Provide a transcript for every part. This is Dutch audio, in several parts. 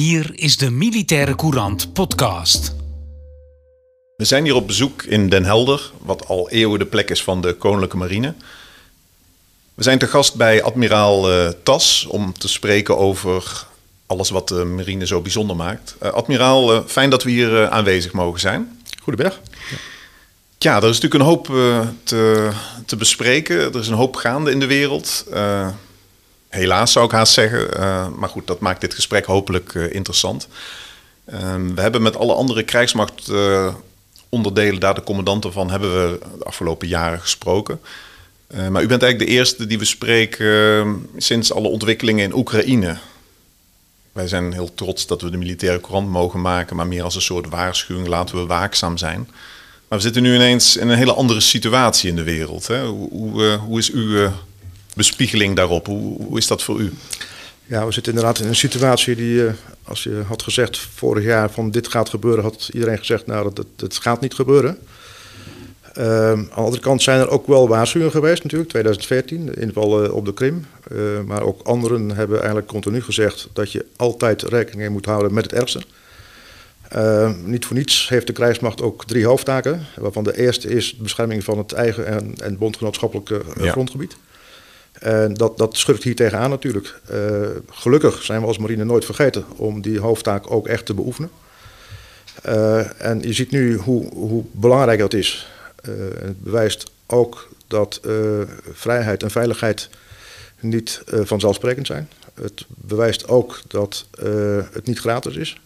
Hier is de Militaire Courant podcast. We zijn hier op bezoek in Den Helder, wat al eeuwen de plek is van de Koninklijke Marine. We zijn te gast bij admiraal uh, Tas om te spreken over alles wat de marine zo bijzonder maakt. Uh, admiraal, uh, fijn dat we hier aanwezig mogen zijn. Goedemiddag. Ja, er is natuurlijk een hoop te, te, bespreken. Er is een hoop gaande in de wereld. Helaas zou ik haast zeggen. maar goed, dat maakt dit gesprek hopelijk interessant. Ehm, we hebben met alle andere krijgsmachtonderdelen, daar de commandanten van, hebben we de afgelopen jaren gesproken. Maar u bent eigenlijk de eerste die we spreken sinds alle ontwikkelingen in Oekraïne. Wij zijn heel trots dat we de militaire courant mogen maken, maar meer als een soort waarschuwing laten we waakzaam zijn. Maar we zitten nu ineens in een hele andere situatie in de wereld. Hè? Hoe, hoe, hoe, is uw bespiegeling daarop? Hoe, hoe, is dat voor u? Ja, we zitten inderdaad in een situatie die, als je had gezegd vorig jaar van dit gaat gebeuren, had iedereen gezegd, nou dat, dat, dat gaat niet gebeuren. Uh, aan de andere kant zijn er ook wel waarschuwingen geweest natuurlijk, 2014, de inval uh, op de Krim. Uh, maar ook anderen hebben eigenlijk continu gezegd dat je altijd rekening moet houden met het ergste. Uh, niet voor niets heeft de krijgsmacht ook drie hoofdtaken, waarvan de eerste is bescherming van het eigen en, en bondgenootschappelijke ja. grondgebied. En dat, dat schurkt hier tegenaan natuurlijk. gelukkig zijn we als marine nooit vergeten om die hoofdtaak ook echt te beoefenen. en je ziet nu hoe, hoe belangrijk dat is. Het bewijst ook dat vrijheid en veiligheid niet vanzelfsprekend zijn. Het bewijst ook dat het niet gratis is.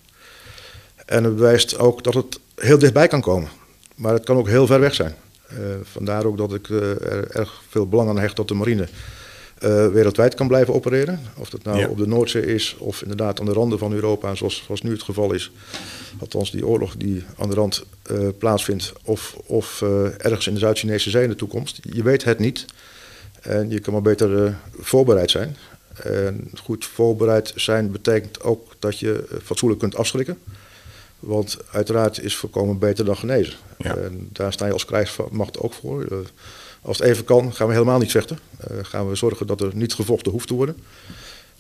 En het bewijst ook dat het heel dichtbij kan komen. Maar het kan ook heel ver weg zijn. Vandaar ook dat ik er erg veel belang aan hecht dat de marine uh, wereldwijd kan blijven opereren. Of dat nou ja. op de Noordzee is of inderdaad aan de randen van Europa, zoals, zoals nu het geval is. Althans, die oorlog die aan de rand plaatsvindt, of, of ergens in de Zuid-Chinese Zee in de toekomst. Je weet het niet. En je kan maar beter voorbereid zijn. En goed voorbereid zijn betekent ook dat je fatsoenlijk kunt afschrikken. Want uiteraard is voorkomen beter dan genezen. Ja. En daar sta je als krijgsmacht ook voor. Als het even kan, gaan we helemaal niet vechten. Uh, gaan we zorgen dat er niet gevochten hoeft te worden.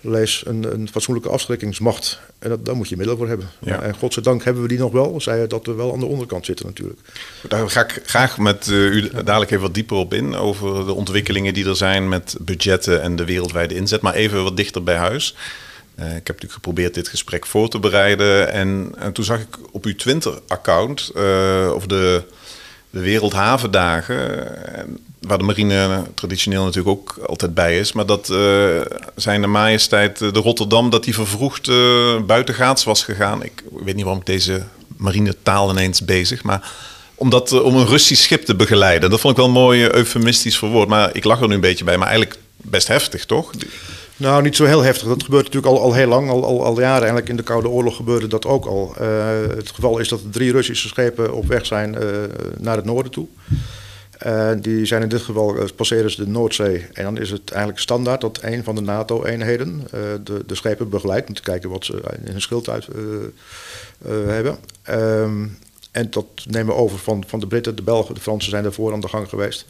Lees een, een fatsoenlijke afschrikkingsmacht. En dat, daar moet je middelen voor hebben. Ja. En godzijdank hebben we die nog wel. Zij dat we wel aan de onderkant zitten natuurlijk. Daar ga ik graag met uh, u dadelijk even wat dieper op in. Over de ontwikkelingen die er zijn met budgetten en de wereldwijde inzet. Maar even wat dichter bij huis. Uh, ik heb natuurlijk geprobeerd dit gesprek voor te bereiden. En, en toen zag ik op uw Twitter-account, uh, of de, de Wereldhavendagen, waar de marine traditioneel natuurlijk ook altijd bij is. Maar dat zijn de majesteit de Rotterdam, dat die vervroegd buitengaats was gegaan. Ik weet niet waarom ik deze marine taal ineens bezig, maar om, dat, uh, om een Russisch schip te begeleiden. Dat vond ik wel mooi eufemistisch verwoord, maar ik lach er nu een beetje bij. Maar eigenlijk best heftig, toch? Nou, niet zo heel heftig. Dat gebeurt natuurlijk al, al heel lang, al, al, al jaren. Eigenlijk in de Koude Oorlog gebeurde dat ook al. het geval is dat drie Russische schepen op weg zijn naar het noorden toe. Uh, die zijn in dit geval, passeren ze de Noordzee. En dan is het eigenlijk standaard dat een van de NATO-eenheden de, de schepen begeleidt om te kijken wat ze in hun schild uit hebben. Um, en dat nemen we over van, van de Britten, de Belgen, de Fransen zijn daarvoor aan de gang geweest.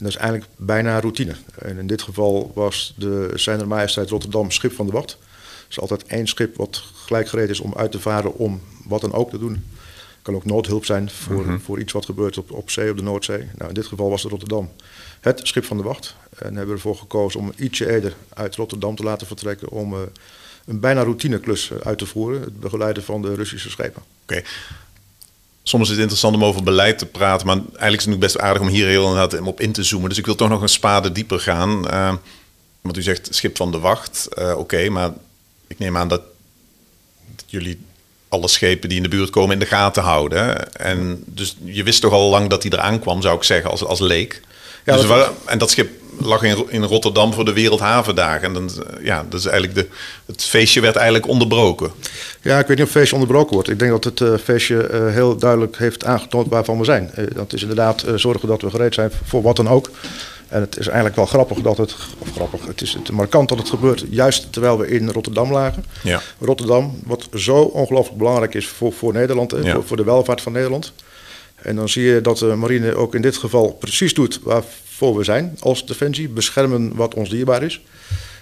En dat is eigenlijk bijna routine. En in dit geval was de Zijner Majesteit Rotterdam schip van de wacht. Er is altijd één schip wat gelijk gereed is om uit te varen om wat dan ook te doen kan ook noodhulp zijn voor, -hmm. voor iets wat gebeurt op, op zee, op de Noordzee. Nou, in dit geval was het Rotterdam het schip van de wacht. En hebben we ervoor gekozen om ietsje eerder uit Rotterdam te laten vertrekken om uh, een bijna routineklus uit te voeren. Het begeleiden van de Russische schepen. Oké. Okay. Soms is het interessant om over beleid te praten, maar eigenlijk is het nu best aardig om hier heel inderdaad op in te zoomen. Dus ik wil toch nog een spade dieper gaan. Uh, want u zegt schip van de wacht, uh, oké, maar ik neem aan dat jullie alle schepen die in de buurt komen in de gaten houden. En dus je wist toch al lang dat hij eraan kwam, zou ik zeggen, als, als leek. Ja, dus en dat schip lag in, in Rotterdam voor de Wereldhavendagen. En dan, ja, dat is eigenlijk de, het feestje werd eigenlijk onderbroken. Ja, ik weet niet of het feestje onderbroken wordt. Ik denk dat het uh, feestje uh, heel duidelijk heeft aangetoond waarvan we zijn. Uh, dat is inderdaad zorgen dat we gereed zijn voor wat dan ook. En het is eigenlijk wel grappig dat het, of grappig, het is het markant dat het gebeurt juist terwijl we in Rotterdam lagen. Ja. Rotterdam, wat zo ongelooflijk belangrijk is voor, voor Nederland, ja. voor, voor, de welvaart van Nederland. En dan zie je dat de marine ook in dit geval precies doet waarvoor we zijn als defensie, beschermen wat ons dierbaar is.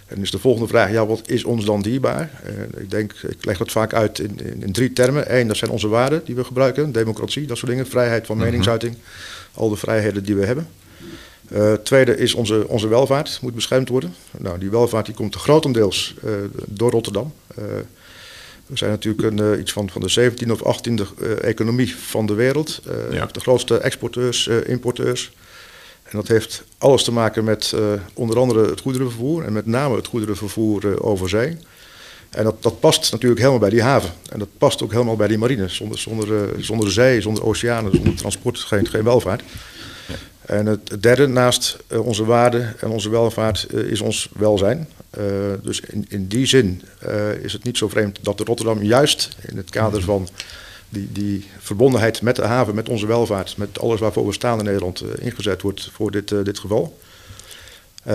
En is de volgende vraag, ja, wat is ons dan dierbaar? Uh, ik denk, ik leg dat vaak uit in, in, in, drie termen. Eén, dat zijn onze waarden die we gebruiken, democratie, dat soort dingen, vrijheid van mhm. meningsuiting, al de vrijheden die we hebben. Uh, tweede is onze, onze welvaart, moet beschermd worden. Nou, die welvaart die komt grotendeels uh, door Rotterdam. We zijn natuurlijk een, iets van, van de 17e of 18e economie van de wereld. Ja. De grootste exporteurs, importeurs. En dat heeft alles te maken met onder andere het goederenvervoer en met name het goederenvervoer over zee. En dat, dat past natuurlijk helemaal bij die haven. En dat past ook helemaal bij die marine. Zonder, zonder, zonder zee, zonder oceanen, zonder transport geen, geen welvaart. Ja. En het derde, naast onze waarde en onze welvaart, is ons welzijn. Dus in, in die zin is het niet zo vreemd dat Rotterdam juist in het kader van die, die verbondenheid met de haven, met onze welvaart, met alles waarvoor we staan in Nederland, uh, ingezet wordt voor dit, dit geval.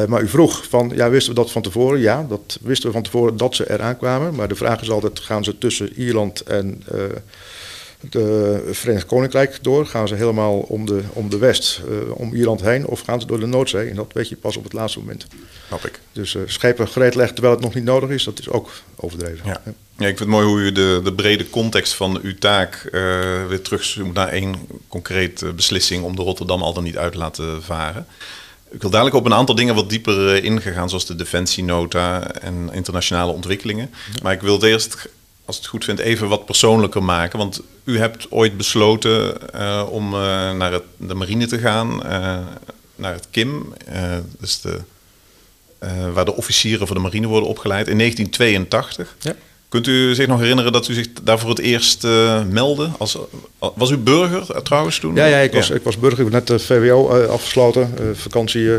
Maar u vroeg van, ja, wisten we dat van tevoren? Ja, dat wisten we van tevoren dat ze eraan kwamen. Maar de vraag is altijd, gaan ze tussen Ierland en de Verenigd Koninkrijk door? Gaan ze helemaal om de, om de west, om Ierland heen? Of gaan ze door de Noordzee? En dat weet je pas op het laatste moment. Snap ik. Dus schepen gereed leggen terwijl het nog niet nodig is, dat is ook overdreven. Ja. Ja, ik vind het mooi hoe u de, de brede context van uw taak uh, weer terugzoomt naar één concrete beslissing om de Rotterdam al dan niet uit te laten varen. Ik wil dadelijk op een aantal dingen wat dieper ingegaan, zoals de defensienota en internationale ontwikkelingen. Maar ik wil het eerst, als het goed vindt, even wat persoonlijker maken. Want u hebt ooit besloten uh, om naar het, de marine te gaan, naar het KIM, dus de, waar de officieren voor de marine worden opgeleid, in 1982. Ja. Kunt u zich nog herinneren dat u zich daar voor het eerst uh, meldde? Als, was u burger trouwens toen? Ja, ja, ik, was, ik was burger. Ik heb net de VWO uh, afgesloten, uh, vakantie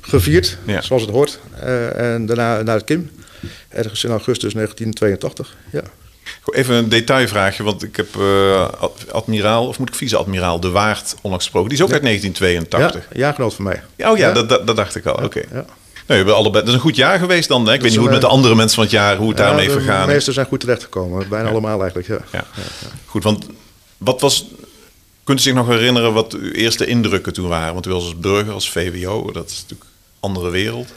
gevierd, ja. zoals het hoort. en daarna naar het KIM, ergens in augustus 1982. Ja. Even een detailvraagje, want ik heb admiraal, of moet ik vice-admiraal, De Waard onlangs gesproken. Die is ook uit 1982. Ja, jaargenoot van mij. Oh ja, Dat, dat, dat, dacht ik al. Oké. Ja. Nee, we hebben allebei. Dat is een goed jaar geweest dan. Hè? Ik weet niet hoe het met de andere mensen van het jaar, hoe het daarmee vergaan. De meesten zijn goed terechtgekomen. Bijna allemaal eigenlijk. Ja. Ja. Goed, want wat was. Kunt u zich nog herinneren wat uw eerste indrukken toen waren? Want u was als burger, als VWO, dat is natuurlijk een andere wereld.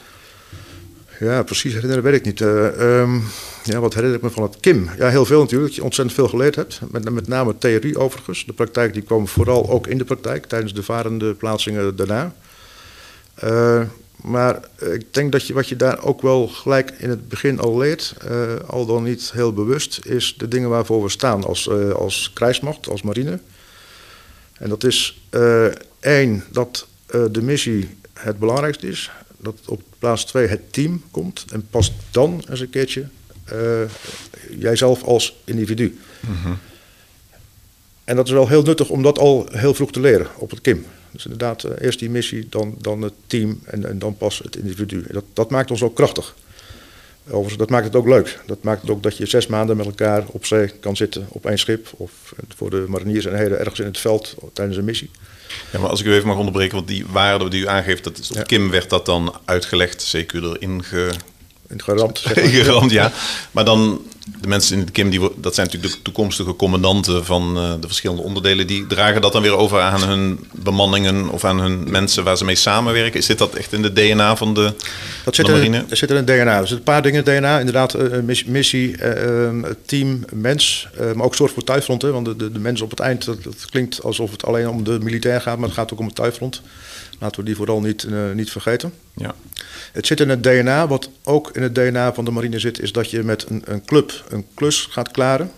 Ja, precies herinneren weet ik niet. Uh, um, ja, wat herinner ik me van het KIM? Ja, heel veel natuurlijk. Dat je ontzettend veel geleerd hebt. Met, met name theorie overigens. De praktijk die kwam vooral ook in de praktijk tijdens de varende plaatsingen daarna. Uh, maar eh, ik denk dat je, wat je daar ook wel gelijk in het begin al leert, uh, al dan niet heel bewust, is de dingen waarvoor we staan als, uh, als krijgsmacht, als marine. En dat is één, dat de missie het belangrijkste is. Dat op plaats twee het team komt. En pas dan eens een keertje jijzelf als individu. Mm -hmm. En dat is wel heel nuttig om dat al heel vroeg te leren op het KIM. Dus inderdaad, uh, eerst die missie, dan, dan het team en, en dan pas het individu. Dat, dat maakt ons ook krachtig. Overigens, dat maakt het ook leuk. Dat maakt het ook dat je zes maanden met elkaar op zee kan zitten op één schip. Of voor de mariniers en heden ergens in het veld tijdens een missie. Ja, maar als ik u even mag onderbreken, want die waarde die u aangeeft, dat is, op ja. Kim werd dat dan uitgelegd, CQ erin ge... In geramd. geramd, ja. Maar dan de mensen in het KIM, die, dat zijn natuurlijk de toekomstige commandanten van uh, de verschillende onderdelen, die dragen dat dan weer over aan hun bemanningen of aan hun mensen waar ze mee samenwerken. Zit dat echt in de DNA van de, dat zit de marine? In, dat zit in het DNA. Er zitten een paar dingen in het DNA. Inderdaad, uh, missie, uh, team, mens, maar ook soort voor thuisfront. Hè, want de, de, de mensen op het eind, dat, dat, klinkt alsof het alleen om de militair gaat, maar het gaat ook om het thuisfront. Laten we die vooral niet, niet vergeten. Ja. Het zit in het DNA. Wat ook in het DNA van de marine zit, is dat je met een, een club een klus gaat klaren.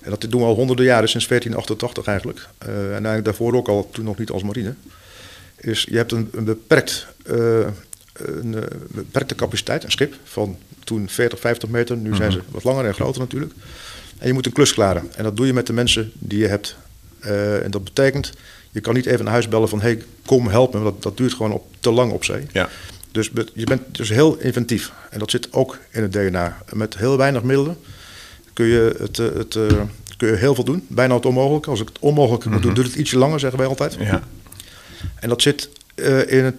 En dat doen we al honderden jaren, sinds 1488 eigenlijk. Uh, en eigenlijk daarvoor ook al, toen nog niet als marine. Is, je hebt een, een beperkt, uh, een beperkte capaciteit, een schip van toen 40, 50 meter. Nu zijn ze mhm. wat langer en groter natuurlijk. En je moet een klus klaren. En dat doe je met de mensen die je hebt. en dat betekent, je kan niet even naar huis bellen van... hey, kom help me, dat, dat duurt gewoon op, te lang op zee. Ja. Dus je bent dus heel inventief. En dat zit ook in het DNA. Met heel weinig middelen kun je, het, eh, het, uh, kun je heel veel doen. Bijna het onmogelijke. Als ik het onmogelijke moet doen, mhm. duurt het ietsje langer, zeggen wij altijd. Ja. En dat zit uh, in, het,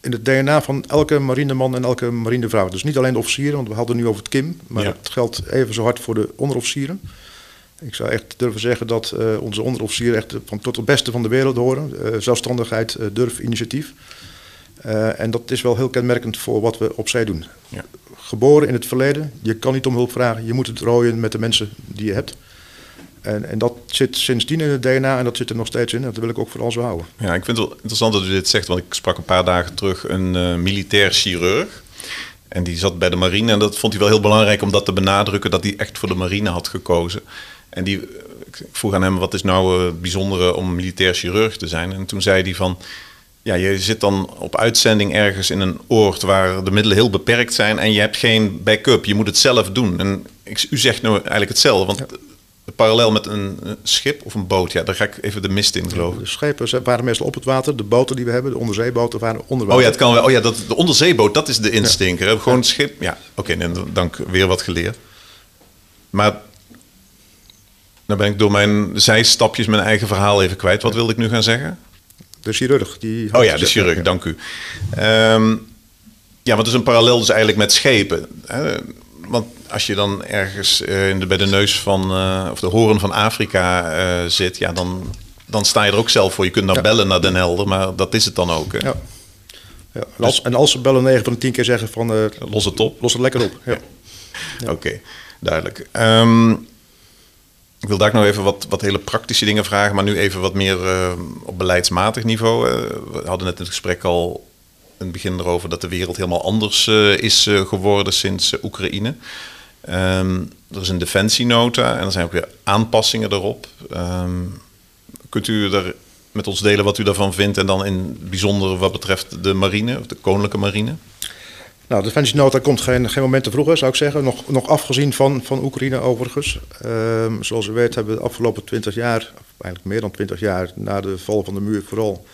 in het DNA van elke marineman en elke marinevrouw. Dus niet alleen de officieren, want we hadden nu over het KIM. Maar het geldt even zo hard voor de onderofficieren. Ik zou echt durven zeggen dat uh, onze onderofficieren echt van tot het beste van de wereld horen. zelfstandigheid, durf, initiatief. En dat is wel heel kenmerkend voor wat we op zee doen. Ja. geboren in het verleden. Je kan niet om hulp vragen. Je moet het rooien met de mensen die je hebt. En, en dat zit sindsdien in het DNA en dat zit er nog steeds in. Dat wil ik ook vooral zo houden. Ja, ik vind het wel interessant dat u dit zegt, want ik sprak een paar dagen terug een uh, militair chirurg. En die zat bij de marine en dat vond hij wel heel belangrijk om dat te benadrukken dat hij echt voor de marine had gekozen. En die, ik vroeg aan hem, wat is nou het bijzondere om militair chirurg te zijn? En toen zei hij van, ja, je zit dan op uitzending ergens in een oord waar de middelen heel beperkt zijn en je hebt geen backup. Je moet het zelf doen. En ik, u zegt nu eigenlijk hetzelfde, want parallel met een schip of een boot, ja, daar ga ik even de mist in geloven. De schepen waren meestal op het water, de boten die we hebben, de onderzeeboten waren onder water. Oh ja, het kan wel. Oh ja, dat, de onderzeeboot, dat is de instinker. Ja. Gewoon schip, ja, oké, okay, dank, weer wat geleerd. Maar dan ben ik door mijn zijstapjes mijn eigen verhaal even kwijt. Wat wilde ik nu gaan zeggen? De chirurg. Die oh ja, de chirurg, dank u. Um, ja, wat is een parallel dus eigenlijk met schepen? Hè? Want als je dan ergens uh, in de, bij de neus van, uh, of de horen van Afrika uh, zit, ja, dan, dan sta je er ook zelf voor. Je kunt ja. bellen naar Den Helder, maar dat is het dan ook. Hè? Ja. Ja, en, als, en als ze bellen 9 van de 10 keer zeggen van... los het op. Los het lekker op, ja. Oké, okay, duidelijk. Um, ik wil daar nog even wat, wat hele praktische dingen vragen, maar nu even wat meer uh, op beleidsmatig niveau. We hadden net in het gesprek al in het begin erover dat de wereld helemaal anders uh, is geworden sinds Oekraïne. Um, er is een defensienota en er zijn ook weer aanpassingen erop. Um, kunt u er met ons delen wat u daarvan vindt en dan in bijzonder wat betreft de marine, of de koninklijke marine? Nou, de defensienota komt geen, geen moment te vroeg, zou ik zeggen. Nog, nog afgezien van, van Oekraïne overigens. Um, zoals u weet hebben we de afgelopen 20 jaar, of eigenlijk meer dan 20 jaar, na de val van de muur vooral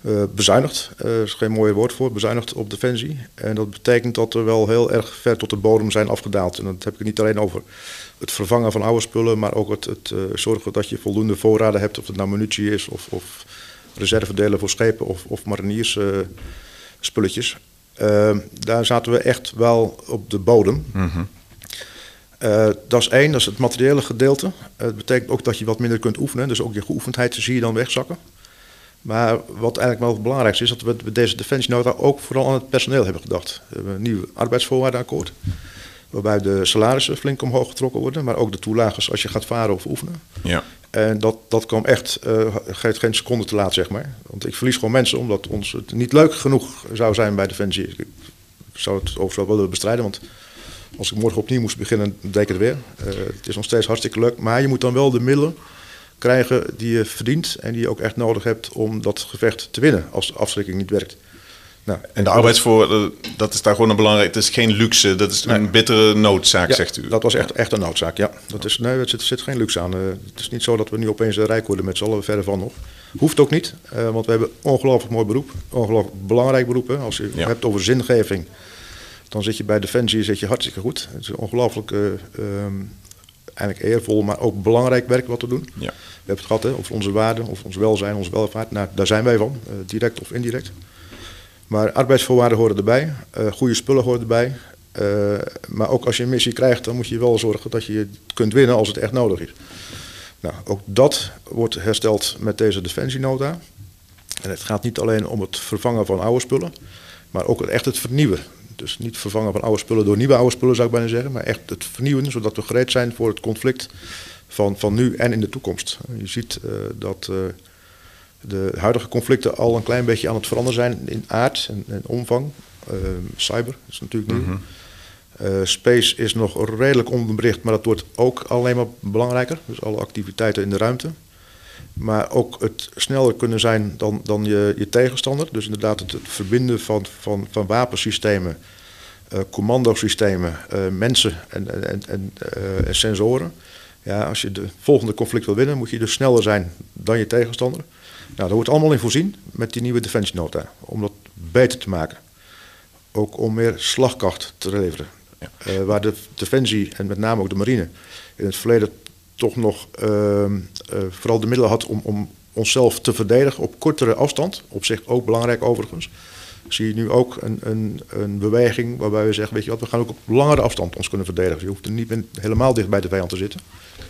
uh, bezuinigd. Uh, er is geen mooi woord voor, bezuinigd op defensie. En dat betekent dat we wel heel erg ver tot de bodem zijn afgedaald. En dat heb ik niet alleen over het vervangen van oude spullen, maar ook het, het uh, zorgen dat je voldoende voorraden hebt, of het nou munitie is of, of reservedelen voor schepen of, of mariniers spulletjes. Uh, daar zaten we echt wel op de bodem. Mm -hmm. uh, dat is één, dat is het materiële gedeelte. Uh, dat betekent ook dat je wat minder kunt oefenen. Dus ook je geoefendheid zie je dan wegzakken. Maar wat eigenlijk wel het belangrijkste is, dat we bij deze defensienota ook vooral aan het personeel hebben gedacht. We hebben een nieuw arbeidsvoorwaardenakkoord. Waarbij de salarissen flink omhoog getrokken worden, maar ook de toelages als je gaat varen of oefenen. Ja. En dat, dat kwam echt, geeft geen seconde te laat, zeg maar. Want ik verlies gewoon mensen omdat ons het niet leuk genoeg zou zijn bij Defensie. Ik zou het overigens wel willen bestrijden, want als ik morgen opnieuw moest beginnen, deed ik het weer. Uh, het is nog steeds hartstikke leuk, maar je moet dan wel de middelen krijgen die je verdient en die je ook echt nodig hebt om dat gevecht te winnen als de afschrikking niet werkt. Nou, en de arbeidsvoor, dat is daar gewoon een belangrijk. Het is geen luxe, dat is een bittere noodzaak, ja, zegt u. Dat was echt, echt een noodzaak, ja. Dat is, nee, er zit, zit geen luxe aan. Uh, het is niet zo dat we nu opeens rijk worden met z'n allen, verder van nog. Hoeft ook niet, uh, want we hebben ongelooflijk mooi beroep. Ongelooflijk belangrijk beroep. Hè. Als je ja. hebt over zingeving, dan zit je bij Defensie zit je hartstikke goed. Het is ongelooflijk uh, um, eigenlijk eervol, maar ook belangrijk werk wat we doen. Ja. We hebben het gehad hè, over onze waarden, of ons welzijn, onze welvaart. Nou, daar zijn wij van, direct of indirect. Maar arbeidsvoorwaarden horen erbij, uh, goede spullen horen erbij. Uh, maar ook als je een missie krijgt, dan moet je wel zorgen dat je het kunt winnen als het echt nodig is. Nou, ook dat wordt hersteld met deze defensienota. En het gaat niet alleen om het vervangen van oude spullen, maar ook echt het vernieuwen. Dus niet vervangen van oude spullen door nieuwe oude spullen zou ik bijna zeggen, maar echt het vernieuwen, zodat we gereed zijn voor het conflict van, van nu en in de toekomst. Je ziet uh, dat de huidige conflicten al een klein beetje aan het veranderen zijn in aard en, en omvang. Uh, cyber is natuurlijk nieuw. Mm -hmm. uh, space is nog redelijk onbericht, maar dat wordt ook alleen maar belangrijker. Dus alle activiteiten in de ruimte. Maar ook het sneller kunnen zijn dan, dan je, je tegenstander. Dus inderdaad het, het verbinden van, van, van wapensystemen, uh, commandosystemen, mensen en, en, en, en sensoren. Ja, als je de volgende conflict wil winnen, moet je dus sneller zijn dan je tegenstander. Nou, daar wordt allemaal in voorzien met die nieuwe defensienota. Om dat beter te maken. Ook om meer slagkracht te leveren. Ja. Uh, waar de defensie en met name ook de marine in het verleden toch nog uh, uh, vooral de middelen had om, om onszelf te verdedigen op kortere afstand. Op zich ook belangrijk overigens. Zie je nu ook een, een, een beweging waarbij we zeggen, weet je wat, we gaan ook op langere afstand ons kunnen verdedigen. Je hoeft er niet helemaal dicht bij de vijand te zitten.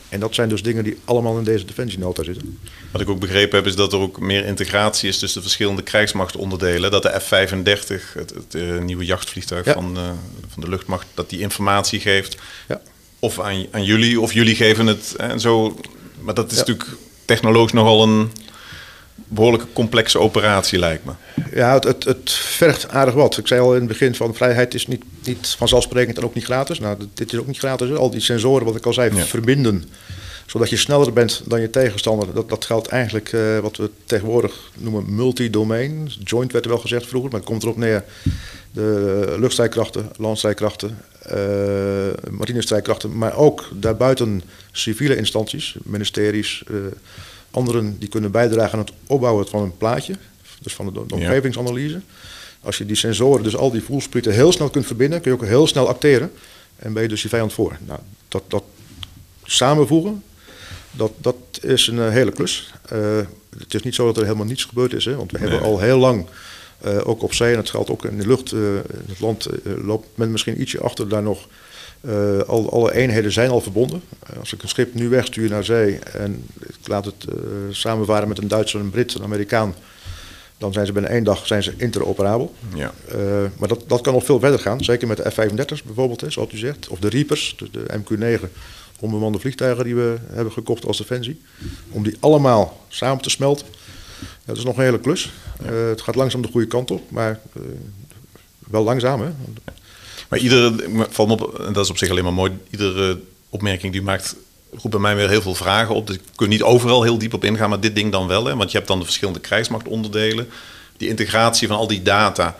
En dat zijn dus dingen die allemaal in deze defensienota zitten. Wat ik ook begrepen heb is dat er ook meer integratie is tussen de verschillende krijgsmachtonderdelen. Dat de F-35, het, het uh, nieuwe jachtvliegtuig Ja. van, uh, van de luchtmacht, dat die informatie geeft. Ja. Of aan, aan jullie, of jullie geven het en zo. Maar dat is Ja. natuurlijk technologisch nogal een behoorlijke complexe operatie, lijkt me. Ja, het, het, het vergt aardig wat. Ik zei al in het begin van vrijheid is niet, niet vanzelfsprekend en ook niet gratis. Nou, dit- is ook niet gratis. Al die sensoren, wat ik al zei, Ja. verbinden. Zodat je sneller bent dan je tegenstander. Dat, dat geldt eigenlijk eh, wat we tegenwoordig noemen multi-domain. Joint werd er wel gezegd vroeger, maar het komt erop neer. De luchtstrijdkrachten, landstrijdkrachten, eh marinestrijdkrachten. Maar ook daarbuiten civiele instanties, ministeries, eh, anderen die kunnen bijdragen aan het opbouwen van een plaatje. Dus van de, de omgevingsanalyse. Als je die sensoren, dus al die voelsprieten heel snel kunt verbinden, kun je ook heel snel acteren. En ben je dus je vijand voor. Nou, dat, dat samenvoegen, dat, dat is een eh, hele klus. Eh, het is niet zo dat er helemaal niets gebeurd is. Hè, want we hebben al heel lang, eh, ook op zee, en dat geldt ook in de lucht, in het land loopt men misschien ietsje achter daar nog. Eh, al, alle eenheden zijn al verbonden. Eh, als ik een schip nu wegstuur naar zee en ik laat het eh, samenvaren met een Duitser, een Brit, een Amerikaan, dan zijn ze binnen één dag zijn ze interoperabel. Ja. Maar dat, dat kan nog veel verder gaan. Zeker met de F-35's bijvoorbeeld, hè, zoals u zegt. Of de Reapers, de, de MQ-9 onbemande vliegtuigen die we hebben gekocht als defensie. Om die allemaal samen te smelten. Dat is nog een hele klus. Het gaat langzaam de goede kant op, maar wel langzaam. Hè? Maar iedere, valt op, en dat is op zich alleen maar mooi, iedere opmerking die u maakt roept bij mij weer heel veel vragen op. Dus ik kun niet overal heel diep op ingaan, maar dit ding dan wel. Hè? Want je hebt dan de verschillende krijgsmachtonderdelen, die integratie van al die data.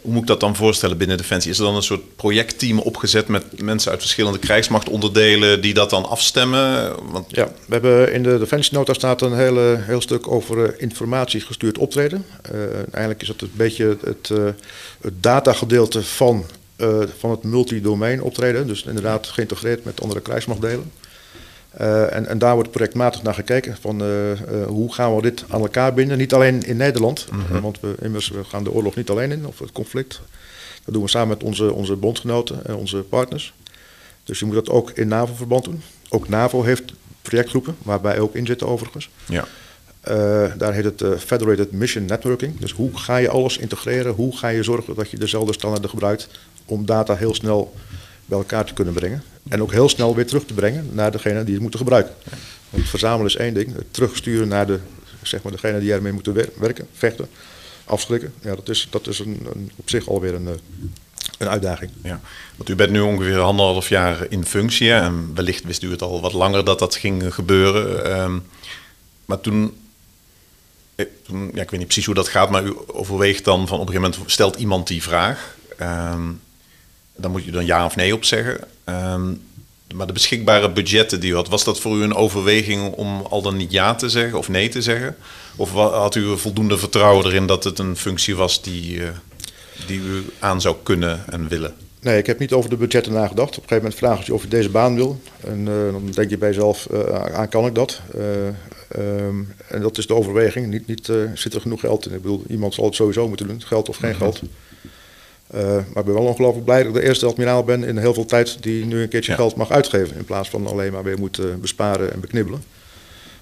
Hoe moet ik dat dan voorstellen binnen Defensie? Is er dan een soort projectteam opgezet met mensen uit verschillende krijgsmachtonderdelen die dat dan afstemmen? Want, Ja, we hebben in de defensienota staat een hele, heel stuk over eh, informatiegestuurd optreden. Eh, eigenlijk is dat een beetje het, eh, het datagedeelte van, eh, van het multidomein optreden. Dus inderdaad geïntegreerd met andere krijgsmachtdelen. Eh, en, en daar wordt projectmatig naar gekeken van eh, hoe gaan we dit aan elkaar binden. Niet alleen in Nederland, eh, want we, immers, we gaan de oorlog niet alleen in, of het conflict. Dat doen we samen met onze, onze bondgenoten en onze partners. Dus je moet dat ook in NAVO-verband doen. Ook NAVO heeft projectgroepen, waarbij ook in zitten overigens. ja. Daar heet het Federated Mission Networking. Dus hoe ga je alles integreren? Hoe ga je zorgen dat je dezelfde standaarden gebruikt om data heel snel bij elkaar te kunnen brengen? En ook heel snel weer terug te brengen naar degene die het moeten gebruiken. Want verzamelen is één ding, het terugsturen naar de, zeg maar, degene die ermee moeten wer- werken, vechten, afschrikken. Ja, dat is, dat is een, een, op zich alweer een, eh, een uitdaging. Ja, want u bent nu ongeveer anderhalf jaar in functie en wellicht wist u het al wat langer dat dat ging gebeuren. Ehm, maar toen, eh, toen- ja, ik weet niet precies hoe dat gaat, maar u overweegt dan van op een gegeven moment stelt iemand die vraag. Ehm, dan moet je dan ja of nee op zeggen. Ehm, maar de beschikbare budgetten die u had, was dat voor u een overweging om al dan niet ja te zeggen of nee te zeggen? Of had u voldoende vertrouwen erin dat het een functie was die, eh, die u aan zou kunnen en willen? Nee, ik heb niet over de budgetten nagedacht. Op een gegeven moment ze je of je deze baan wil. En eh, dan denk je bij jezelf, eh, aan kan ik dat? Eh, ehm, en dat is de overweging. Niet, niet zit er genoeg geld in. Ik bedoel, iemand zal het sowieso moeten doen, geld of geen geld. Eh, maar ik ben wel ongelooflijk blij dat ik de eerste admiraal ben in heel veel tijd die nu een keertje Ja. geld mag uitgeven. In plaats van alleen maar weer moet eh, besparen en beknibbelen.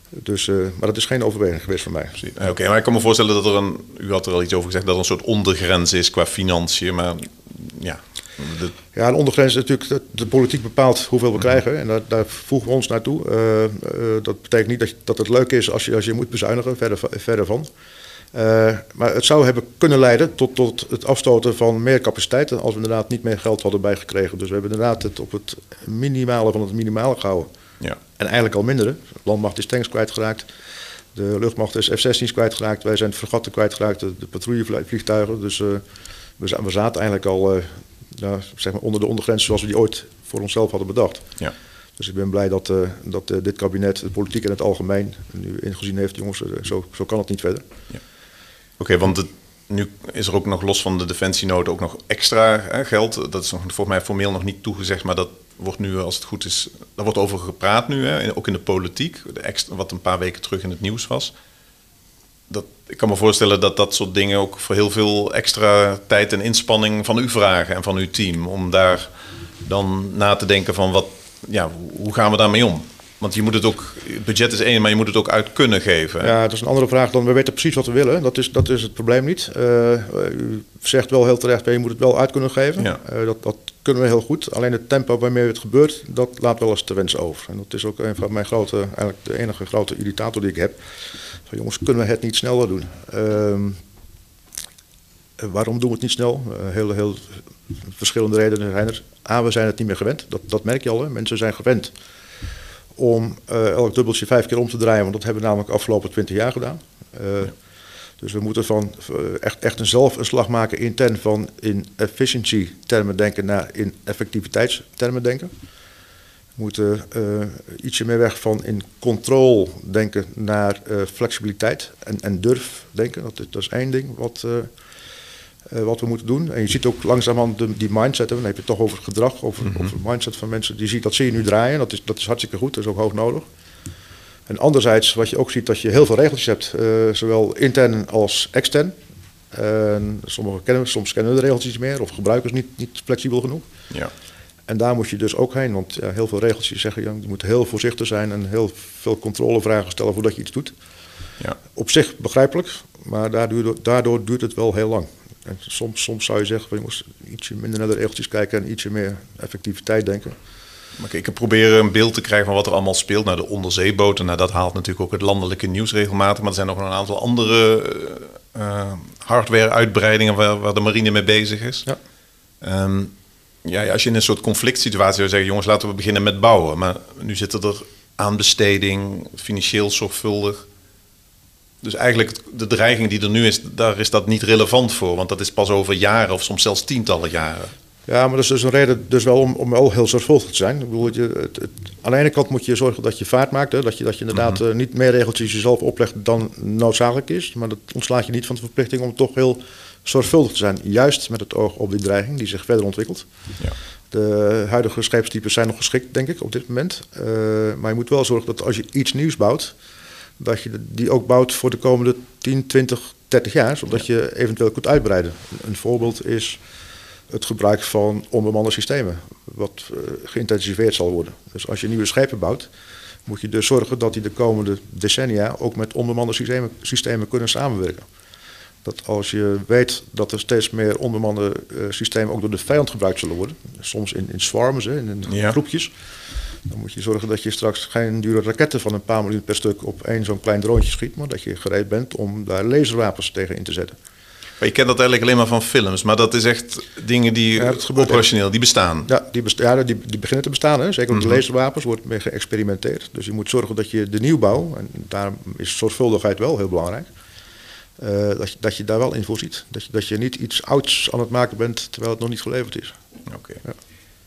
Dus, eh, maar dat is geen overweging geweest voor mij. Oké, maar ik kan me voorstellen dat er een, u had er al iets over gezegd, dat er een soort ondergrens is qua financiën. Maar ja, de, Ja, een ondergrens is natuurlijk dat de politiek bepaalt hoeveel we krijgen. En daar, daar voegen we ons naartoe. Dat betekent niet dat, dat het leuk is als je, als je moet bezuinigen, verder, verder van. Eh, maar het zou hebben kunnen leiden tot, tot het afstoten van meer capaciteiten als we inderdaad niet meer geld hadden bijgekregen. Dus we hebben inderdaad het op het minimale van het minimale gehouden. ja. En eigenlijk al minderen. De landmacht is tanks kwijtgeraakt. De luchtmacht is F-16's kwijtgeraakt. Wij zijn fregatten kwijtgeraakt. De, de patrouillevliegtuigen. Dus eh, we, za- we zaten eigenlijk al ja, zeg maar onder de ondergrens zoals we die ooit voor onszelf hadden bedacht. ja. Dus ik ben blij dat, dat dit kabinet, de politiek in het algemeen, nu ingezien heeft, jongens, zo, zo kan het niet verder. Oké, want het, nu is er ook nog los van de defensienood ook nog extra hè, geld. Dat is nog, volgens mij formeel nog niet toegezegd, maar dat wordt nu, als het goed is, daar wordt over gepraat nu, hè, ook in de politiek. Wat een paar weken terug in het nieuws was. Dat, ik kan me voorstellen dat dat soort dingen ook voor heel veel extra tijd en inspanning van u vragen en van uw team. Om daar dan na te denken van wat, ja, hoe gaan we daarmee om? Want je moet het ook, het budget is één, maar je moet het ook uit kunnen geven. hè? Ja, dat is een andere vraag dan we weten precies wat we willen. Dat is, dat is het probleem niet. Eh, u zegt wel heel terecht, je moet het wel uit kunnen geven. Ja. Eh, dat, dat kunnen we heel goed. Alleen het tempo waarmee het gebeurt, dat laat wel eens te wensen over. En dat is ook een van mijn grote, eigenlijk de enige grote irritator die ik heb. Van jongens, kunnen we het niet sneller doen? Ehm, eh, waarom doen we het niet snel? Eh, heel, heel verschillende redenen zijn er. A, we zijn het niet meer gewend. Dat, dat merk je al. Hè? Mensen zijn gewend om eh, elk dubbeltje vijf keer om te draaien. Want dat hebben we namelijk de afgelopen twintig jaar gedaan. Eh, Dus we moeten van echt, echt een zelf een slag maken intern van in efficiency termen denken naar in effectiviteitstermen denken. We moeten eh, ietsje meer weg van in control denken naar flexibiliteit en, en durf denken. Dat is, dat is één ding wat, eh, wat we moeten doen. En je ziet ook langzamerhand de, die mindset, hè, dan heb je het toch over het gedrag, over, over het mindset van mensen. Die ziet, dat zie je nu draaien, dat is, dat is hartstikke goed, dat is ook hoog nodig. En anderzijds, wat je ook ziet, dat je heel veel regeltjes hebt, eh, zowel intern als extern. En sommige kennen, soms kennen we de regeltjes niet meer of gebruikers niet, niet flexibel genoeg. Ja. En daar moet je dus ook heen, want ja, heel veel regeltjes zeggen, ja, je moet heel voorzichtig zijn en heel veel controlevragen stellen voordat je iets doet. Ja. Op zich begrijpelijk, maar daardoor, daardoor duurt het wel heel lang. En soms, soms zou je zeggen, van, je moest ietsje minder naar de regeltjes kijken en ietsje meer effectiviteit denken. Maar ik probeer een beeld te krijgen van wat er allemaal speelt. Nou, de onderzeeboten, nou, dat haalt natuurlijk ook het landelijke nieuws regelmatig. Maar er zijn nog een aantal andere eh, eh, hardware-uitbreidingen waar, waar de marine mee bezig is. Ja. Ehm, ja, ja, als je in een soort conflict situatie zou zeggen, jongens, laten we beginnen met bouwen. Maar nu zitten er aanbesteding, financieel zorgvuldig. Dus eigenlijk de dreiging die er nu is, daar is dat niet relevant voor. Want dat is pas over jaren of soms zelfs tientallen jaren. Ja, maar dat is dus een reden dus wel om, om wel heel zorgvuldig te zijn. Ik bedoel, je, het, het- aan de ene kant moet je zorgen dat je vaart maakt. Hè, dat, je, dat je inderdaad eh, niet meer regeltjes jezelf oplegt dan noodzakelijk is. Maar dat ontslaat je niet van de verplichting om toch heel zorgvuldig te zijn. Juist met het oog op die dreiging die zich verder ontwikkelt. Ja. De huidige scheepstypes zijn nog geschikt, denk ik, op dit moment. Eh, maar je moet wel zorgen dat als je iets nieuws bouwt, dat je die ook bouwt voor de komende 10, 20, 30 jaar, zodat je eventueel kunt uitbreiden. Een voorbeeld is het gebruik van onbemande systemen, wat eh, geïntensiveerd zal worden. Dus als je nieuwe schepen bouwt, moet je dus zorgen dat die de komende decennia ook met onbemande systemen, systemen kunnen samenwerken. Dat als je weet dat er steeds meer onbemande eh, systemen ook door de vijand gebruikt zullen worden, soms in, in swarms, hè, in, in Ja. groepjes, dan moet je zorgen dat je straks geen dure raketten van een paar miljoen per stuk op één zo'n klein droontje schiet, maar dat je gereed bent om daar laserwapens tegen in te zetten. Maar je kent dat eigenlijk alleen maar van films. Maar dat is echt dingen die Ja, operationeel, die bestaan. Ja, die, ja, die, die beginnen te bestaan. Hè. Zeker met de laserwapens wordt mee geëxperimenteerd. Dus je moet zorgen dat je de nieuwbouw, en daar is zorgvuldigheid wel heel belangrijk, eh, dat, je, dat je daar wel in voorziet. Dat je, dat je niet iets ouds aan het maken bent terwijl het nog niet geleverd is. Oké.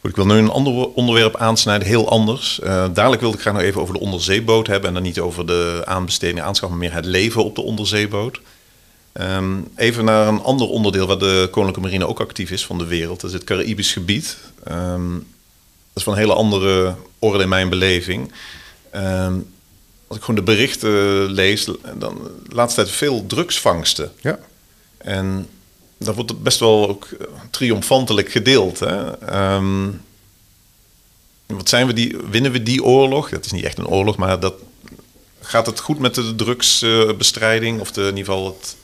Goed, ik wil nu een ander onderwerp aansnijden, heel anders. Eh, dadelijk wilde ik graag nog even over de onderzeeboot hebben. En dan niet over de aanbesteding, aanschaf, maar meer het leven op de onderzeeboot. Ehm, even naar een ander onderdeel waar de Koninklijke Marine ook actief is van de wereld. Dat is het Caribisch gebied. Ehm, dat is van een hele andere orde in mijn beleving. Ehm, als ik gewoon de berichten lees, dan de laatste tijd veel drugsvangsten. Ja. En dat wordt best wel ook eh, triomfantelijk gedeeld. Hè? Ehm, wat zijn we die, winnen we die oorlog? Dat is niet echt een oorlog, maar dat, gaat het goed met de drugsbestrijding? of de, in ieder geval het...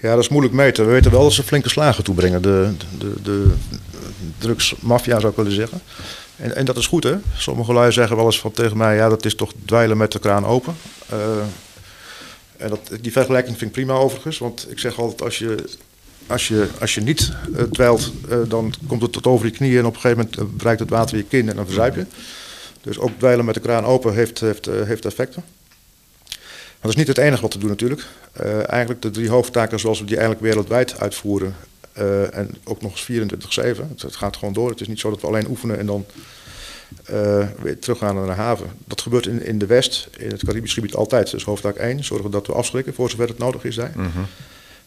Ja, dat is moeilijk meten. We weten wel dat ze flinke slagen toebrengen. De, de, de drugsmafia zou ik willen zeggen. En, en dat is goed, hè? Sommige lui zeggen wel eens van tegen mij: ja, dat is toch dweilen met de kraan open. Eh, en dat, die vergelijking vind ik prima overigens. Want ik zeg altijd: als je, als je, als je niet eh, dweilt, eh, dan komt het tot over je knieën. En op een gegeven moment eh, bereikt het water je kin en dan verzuip je. Dus ook dweilen met de kraan open heeft, heeft, heeft effecten. Maar dat is niet het enige wat we doen natuurlijk. Eigenlijk de drie hoofdtaken zoals we die eigenlijk wereldwijd uitvoeren. en ook nog eens 24-7. Het, het gaat gewoon door. Het is niet zo dat we alleen oefenen en dan eh, weer teruggaan naar de haven. Dat gebeurt in, in de West, in het Caribisch gebied altijd. Dus hoofdtaak 1, zorgen dat we afschrikken voor zover het nodig is daar.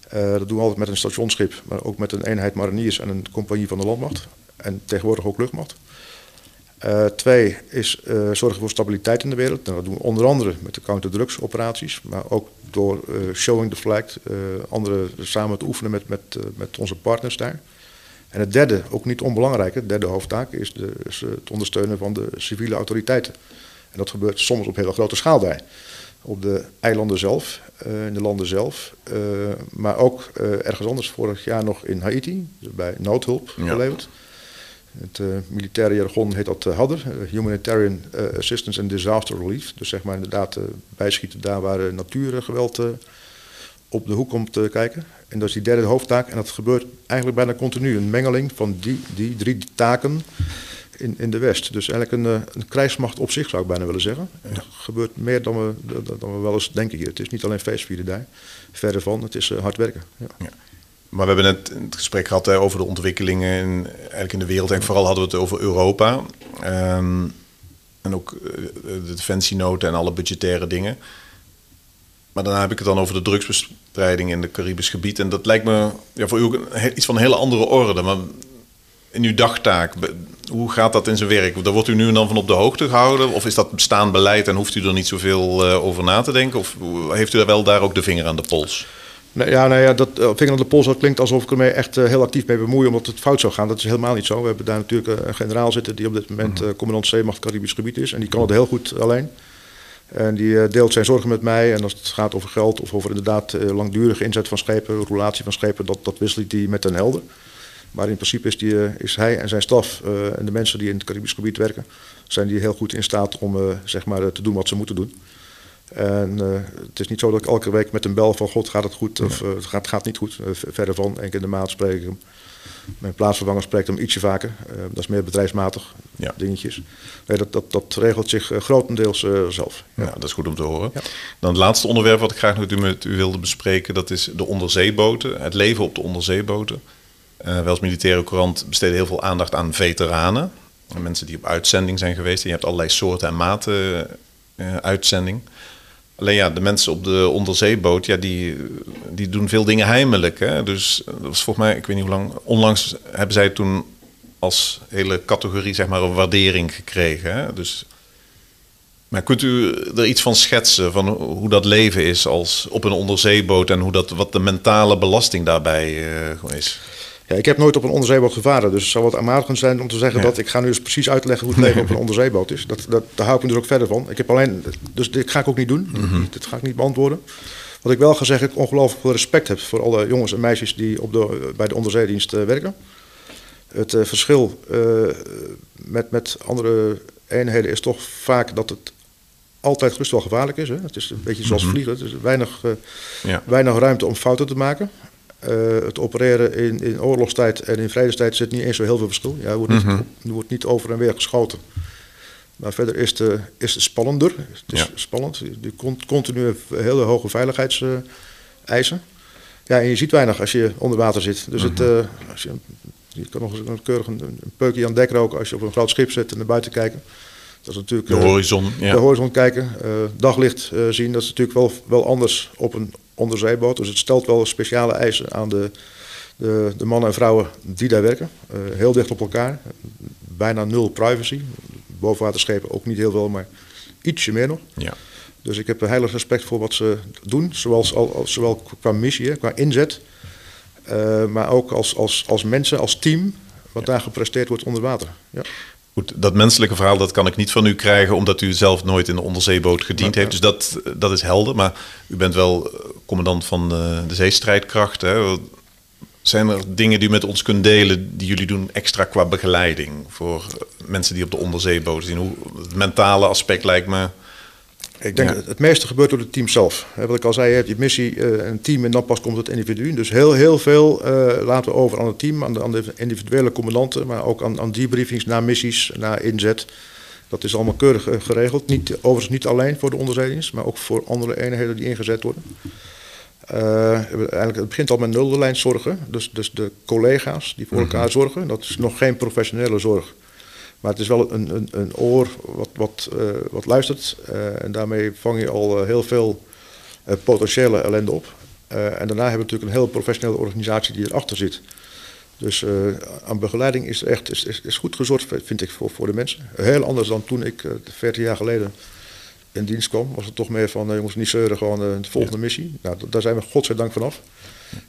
Eh, dat doen we altijd met een stationsschip, maar ook met een eenheid mariniers en een compagnie van de landmacht. En tegenwoordig ook luchtmacht. Eh, twee is zorgen voor stabiliteit in de wereld. Nou, dat doen we onder andere met de counterdrugsoperaties, maar ook door showing the flag, andere samen te oefenen met, met, met onze partners daar. En het derde, ook niet onbelangrijk, het derde hoofdtaak is, de, is eh, het ondersteunen van de civiele autoriteiten. En dat gebeurt soms op hele grote schaal bij. Op de eilanden zelf, uh, in de landen zelf. Uh, maar ook uh, ergens anders, vorig jaar nog in Haiti, dus bij noodhulp Ja. geleverd. Het militaire jargon heet dat HADDER, Humanitarian Assistance and Disaster Relief. Dus zeg maar inderdaad bijschieten daar waar natuurgeweld op de hoek komt kijken. En dat is die derde hoofdtaak. En dat gebeurt eigenlijk bijna continu. Een mengeling van die, die drie taken in, in de West. Dus eigenlijk een, uh, een krijgsmacht op zich zou ik bijna willen zeggen. Gebeurt meer dan we, dan we wel eens denken hier. Het is niet alleen feestvierderij. Verder van, het is uh, hard werken. Ja. Maar we hebben net het gesprek gehad over de ontwikkelingen in, eigenlijk in de wereld. En vooral hadden we het over Europa. Um, en ook uh, de defensienoten en alle budgettaire dingen. Maar daarna heb ik het dan over de in het Caribisch gebied. En dat lijkt me ja, voor u ook een, iets van een hele andere orde. Maar in uw dagtaak, hoe gaat dat in zijn werk? Daar wordt u nu en dan van op de hoogte gehouden? Of is dat bestaand beleid en hoeft u er niet zoveel uh, over na te denken? Of heeft u daar wel daar ook de vinger aan de pols? Nee, ja, nou ja, dat uh, vinger aan de pols dat klinkt alsof ik er mee echt uh, heel actief mee bemoei omdat het fout zou gaan. Dat is helemaal niet zo. We hebben daar natuurlijk een generaal zitten die op dit moment uh, commandant zeemacht Caribisch gebied is. En die kan het heel goed alleen. En die uh, deelt zijn zorgen met mij. En als het gaat over geld of over inderdaad uh, langdurige inzet van schepen, roulatie van schepen, dat, dat wisselt hij met een helder. Maar in principe is, die, uh, is hij en zijn staf uh, en de mensen die in het Caribisch gebied werken, zijn die heel goed in staat om uh, zeg maar, te doen wat ze moeten doen. En uh, het is niet zo dat ik elke week met een bel van God gaat het goed of het gaat, gaat niet goed. Verder van, één keer in de maand spreek ik hem. Mijn plaatsvervanger spreekt hem ietsje vaker. dat is meer bedrijfsmatig ja. dingetjes. Nee, dat, dat, dat regelt zich grotendeels zelf. Ja. dat is goed om te horen. Dan het laatste onderwerp wat ik graag met u, met u wilde bespreken, dat is de onderzeeboten. Het leven op de onderzeeboten. wij als militaire courant besteden heel veel aandacht aan veteranen. Mensen die op uitzending zijn geweest. En je hebt allerlei soorten en maten uitzending. Alleen ja, de mensen op de onderzeeboot, ja, die, die doen veel dingen heimelijk. Hè? Dus dat was volgens mij, ik weet niet hoe lang, onlangs hebben zij toen als hele categorie zeg maar een waardering gekregen. Hè? Dus, maar kunt u er iets van schetsen van hoe dat leven is als op een onderzeeboot en hoe dat, wat de mentale belasting daarbij uh, is? Ja, ik heb nooit op een onderzeeboot gevaren, dus het zou wat aanmatigend zijn om te zeggen ja. dat ik ga nu eens precies uitleggen hoe het leven op een onderzeeboot is. Dat, dat, daar hou ik me dus ook verder van. Ik heb alleen, dus dit ga ik ook niet doen, mm -hmm. dit ga ik niet beantwoorden. Wat ik wel ga zeggen, ik ongelooflijk veel respect heb voor alle jongens en meisjes die op de, bij de onderzeedienst uh, werken. Het uh, verschil uh, met, met andere eenheden is toch vaak dat het altijd gerust wel gevaarlijk is. Hè? Het is een beetje zoals -hmm. vliegen, er is weinig, ja. weinig ruimte om fouten te maken. Uh, het opereren in, in oorlogstijd en in vredestijd zit niet eens zo heel veel verschil. Ja, er, wordt niet, mm -hmm. er wordt niet over en weer geschoten. Maar verder is het, is het spannender. Het is ja. spannend. Je continu hele hoge veiligheidseisen. ja, en je ziet weinig als je onder water zit. Dus mm -hmm. het, uh, als je, je kan nog eens een keurig een, een peukje aan dek roken als je op een groot schip zit en naar buiten kijken. Dat is natuurlijk, de horizon. Uh, ja. De horizon kijken, uh, daglicht zien, dat is natuurlijk wel, wel anders op een onderzeeboot. Dus het stelt wel speciale eisen aan de, de, de mannen en vrouwen die daar werken. heel dicht op elkaar, bijna nul privacy. Bovenwaterschepen ook niet heel veel, maar ietsje meer nog. Ja. Dus ik heb er heilig respect voor wat ze doen, zoals, al, zowel qua missie, qua inzet, maar ook als, als, als mensen, als team, wat ja. daar gepresteerd wordt onder water. Ja. Goed, dat menselijke verhaal dat kan ik niet van u krijgen, omdat u zelf nooit in een onderzeeboot gediend heeft. Dus dat, dat is helder. Maar u bent wel commandant van de, de zeestrijdkrachten. Hè? Zijn er dingen die u met ons kunt delen die jullie doen extra qua begeleiding voor mensen die op de onderzeeboot zien? Hoe, het mentale aspect lijkt me. Ik denk ja. het meeste gebeurt door het team zelf. Wat ik al zei, je hebt je missie, uh, een team en dan pas komt het individu. Dus heel, heel veel uh, laten we over aan het team, aan de, aan de individuele commandanten, maar ook aan, aan debriefings na missies, na inzet. Dat is allemaal keurig uh, geregeld. Niet, overigens niet alleen voor de onderzeedienst, maar ook voor andere eenheden die ingezet worden. eigenlijk, het begint al met nulderlijnzorgen. Dus, dus de collega's die voor elkaar mm -hmm. zorgen. Dat is nog geen professionele zorg. Maar het is wel een, een, een oor wat, wat, uh, wat luistert. Uh, en daarmee vang je al uh, heel veel potentiële ellende op. en daarna hebben we natuurlijk een heel professionele organisatie die erachter zit. Dus aan begeleiding is echt is, is, is goed gezorgd, vind ik, voor, voor de mensen. Heel anders dan toen ik 14 jaar geleden in dienst kwam. Was het toch meer van, je moest niet zeuren, gewoon de volgende missie. Nou, daar zijn we godzijdank vanaf.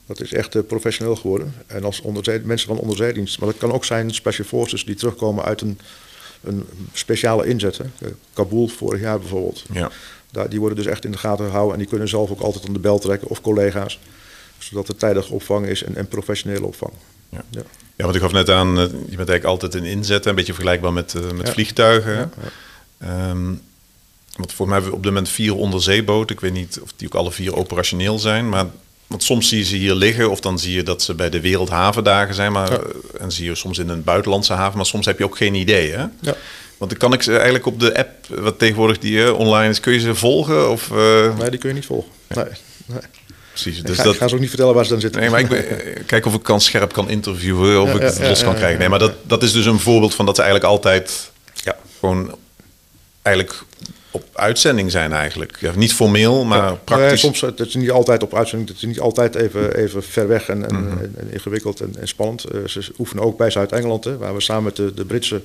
Dat is echt uh, professioneel geworden. En als mensen van onderzeedienst. Maar dat kan ook zijn special forces die terugkomen uit een een speciale inzet. Hè. Eh, Kabul vorig jaar bijvoorbeeld. Ja. Daar, die worden dus echt in de gaten gehouden en die kunnen zelf ook altijd aan de bel trekken of collega's. Zodat er tijdige opvang is en, en professionele opvang. Ja. Ja. Ja, want ik gaf net aan, eh, je bent eigenlijk altijd in inzet, een beetje vergelijkbaar met, eh, met vliegtuigen. Ehm, want voor mij hebben we op dit moment vier onderzeeboten. Ik weet niet of die ook alle vier operationeel zijn, maar want soms zie je ze hier liggen of dan zie je dat ze bij de Wereldhavendagen zijn, maar Ja. eh, en zie je soms in een buitenlandse haven, maar soms heb je ook geen idee, hè? Ja. Want dan kan ik ze eigenlijk op de app, wat tegenwoordig die eh, online is, kun je ze volgen of? eh, Nee, die kun je niet volgen. Nee, nee. precies. Ik Dus ga, dat, ik ga ze ook niet vertellen waar ze dan zitten. Nee, maar ik ben, kijk of ik kan scherp kan interviewen of Ja, ik het ja, los kan krijgen. Nee, maar dat, dat is dus een voorbeeld van dat ze eigenlijk altijd Ja. gewoon eigenlijk op uitzending zijn eigenlijk. Ja, niet formeel, maar Ja. praktisch. Nee, soms het is niet altijd op uitzending. Het is niet altijd even, even ver weg en, en, Mhm. en- en ingewikkeld en, en spannend. Eh, ze oefenen ook bij Zuid-Engeland, waar we samen met de, de Britse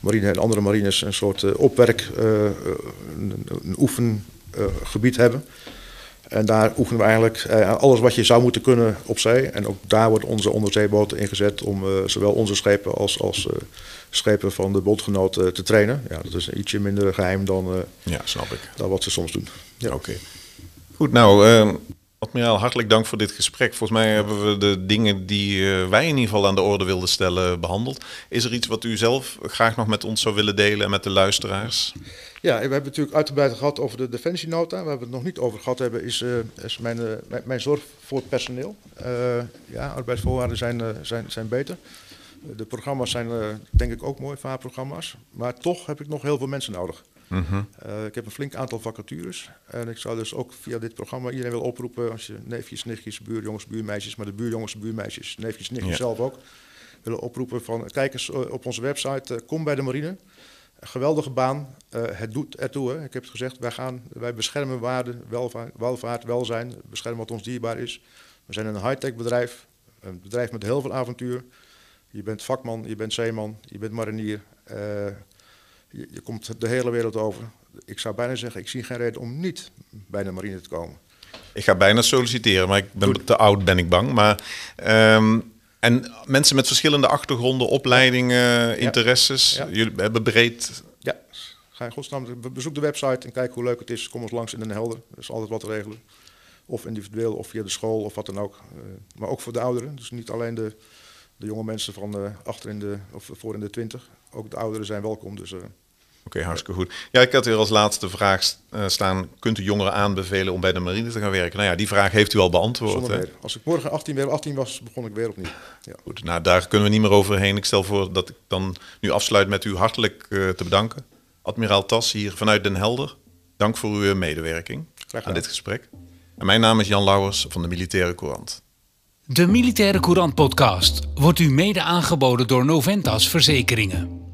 marine en andere marines een soort eh, opwerk, eh, een, een oefengebied hebben. En daar oefenen we eigenlijk alles wat je zou moeten kunnen op zee. En ook daar worden onze onderzeeboten ingezet om zowel onze schepen als, als schepen van de bondgenoten te trainen. Ja, dat is ietsje minder geheim dan, eh, Ja, snap ik. dan wat ze soms doen. Ja, oké. Goed, nou, eh, admiraal, hartelijk dank voor dit gesprek. Volgens mij hebben we de dingen die eh, wij in ieder geval aan de orde wilden stellen behandeld. Is er iets wat u zelf graag nog met ons zou willen delen en met de luisteraars? Ja, we hebben natuurlijk uitgebreid gehad over de defensienota. Waar we het nog niet over gehad hebben, is, eh, is mijn, eh, mijn, mijn zorg voor het personeel. Eh, ja, arbeidsvoorwaarden zijn, eh, zijn, zijn beter. De programma's zijn eh, denk ik ook mooi, vaarprogramma's. Maar toch heb ik nog heel veel mensen nodig. Eh, ik heb een flink aantal vacatures. En ik zou dus ook via dit programma iedereen wil oproepen... als je neefjes, nichtjes, buurjongens, buurmeisjes... maar de buurjongens, buurmeisjes, neefjes, nichtjes Ja. zelf ook... willen oproepen van kijk eens eh, op onze website, kom bij de marine... Een geweldige baan. Het doet ertoe. Hè. Ik heb het gezegd, wij, gaan, wij beschermen waarde, welvaart, welvaart, welzijn. Beschermen wat ons dierbaar is. We zijn een high-tech bedrijf. Een bedrijf met heel veel avontuur. Je bent vakman, je bent zeeman, je bent marinier. Eh, je, je komt de hele wereld over. Ik zou bijna zeggen, ik zie geen reden om niet bij de marine te komen. Ik ga bijna solliciteren, maar ik ben te oud, ben ik bang. Maar, ehm, en mensen met verschillende achtergronden, opleidingen, interesses. Ja. Jullie hebben breed... Ja, ga in godsnaam, be- bezoek de website en kijk hoe leuk het is. Kom eens langs in Den Helder, er is altijd wat te regelen. Of individueel, of via de school, of wat dan ook. Eh, maar ook voor de ouderen, dus niet alleen de, de jonge mensen van eh, achter in de, of voor in de twintig. Ook de ouderen zijn welkom, dus... eh, Oké, hartstikke goed. Ja, ik had hier als laatste vraag eh, staan. Kunt u jongeren aanbevelen om bij de marine te gaan werken? Nou ja, die vraag heeft u al beantwoord. hè? Als ik morgen 18 weer 18 was, begon ik weer opnieuw. Ja. Goed, nou daar kunnen we niet meer overheen. Ik stel voor dat ik dan nu afsluit met u hartelijk te bedanken. Admiraal Tas hier vanuit Den Helder. Dank voor uw medewerking aan dit gesprek. En mijn naam is Jan Lauwers van de Militaire Courant. De Militaire Courant podcast wordt u mede aangeboden door Noventas Verzekeringen.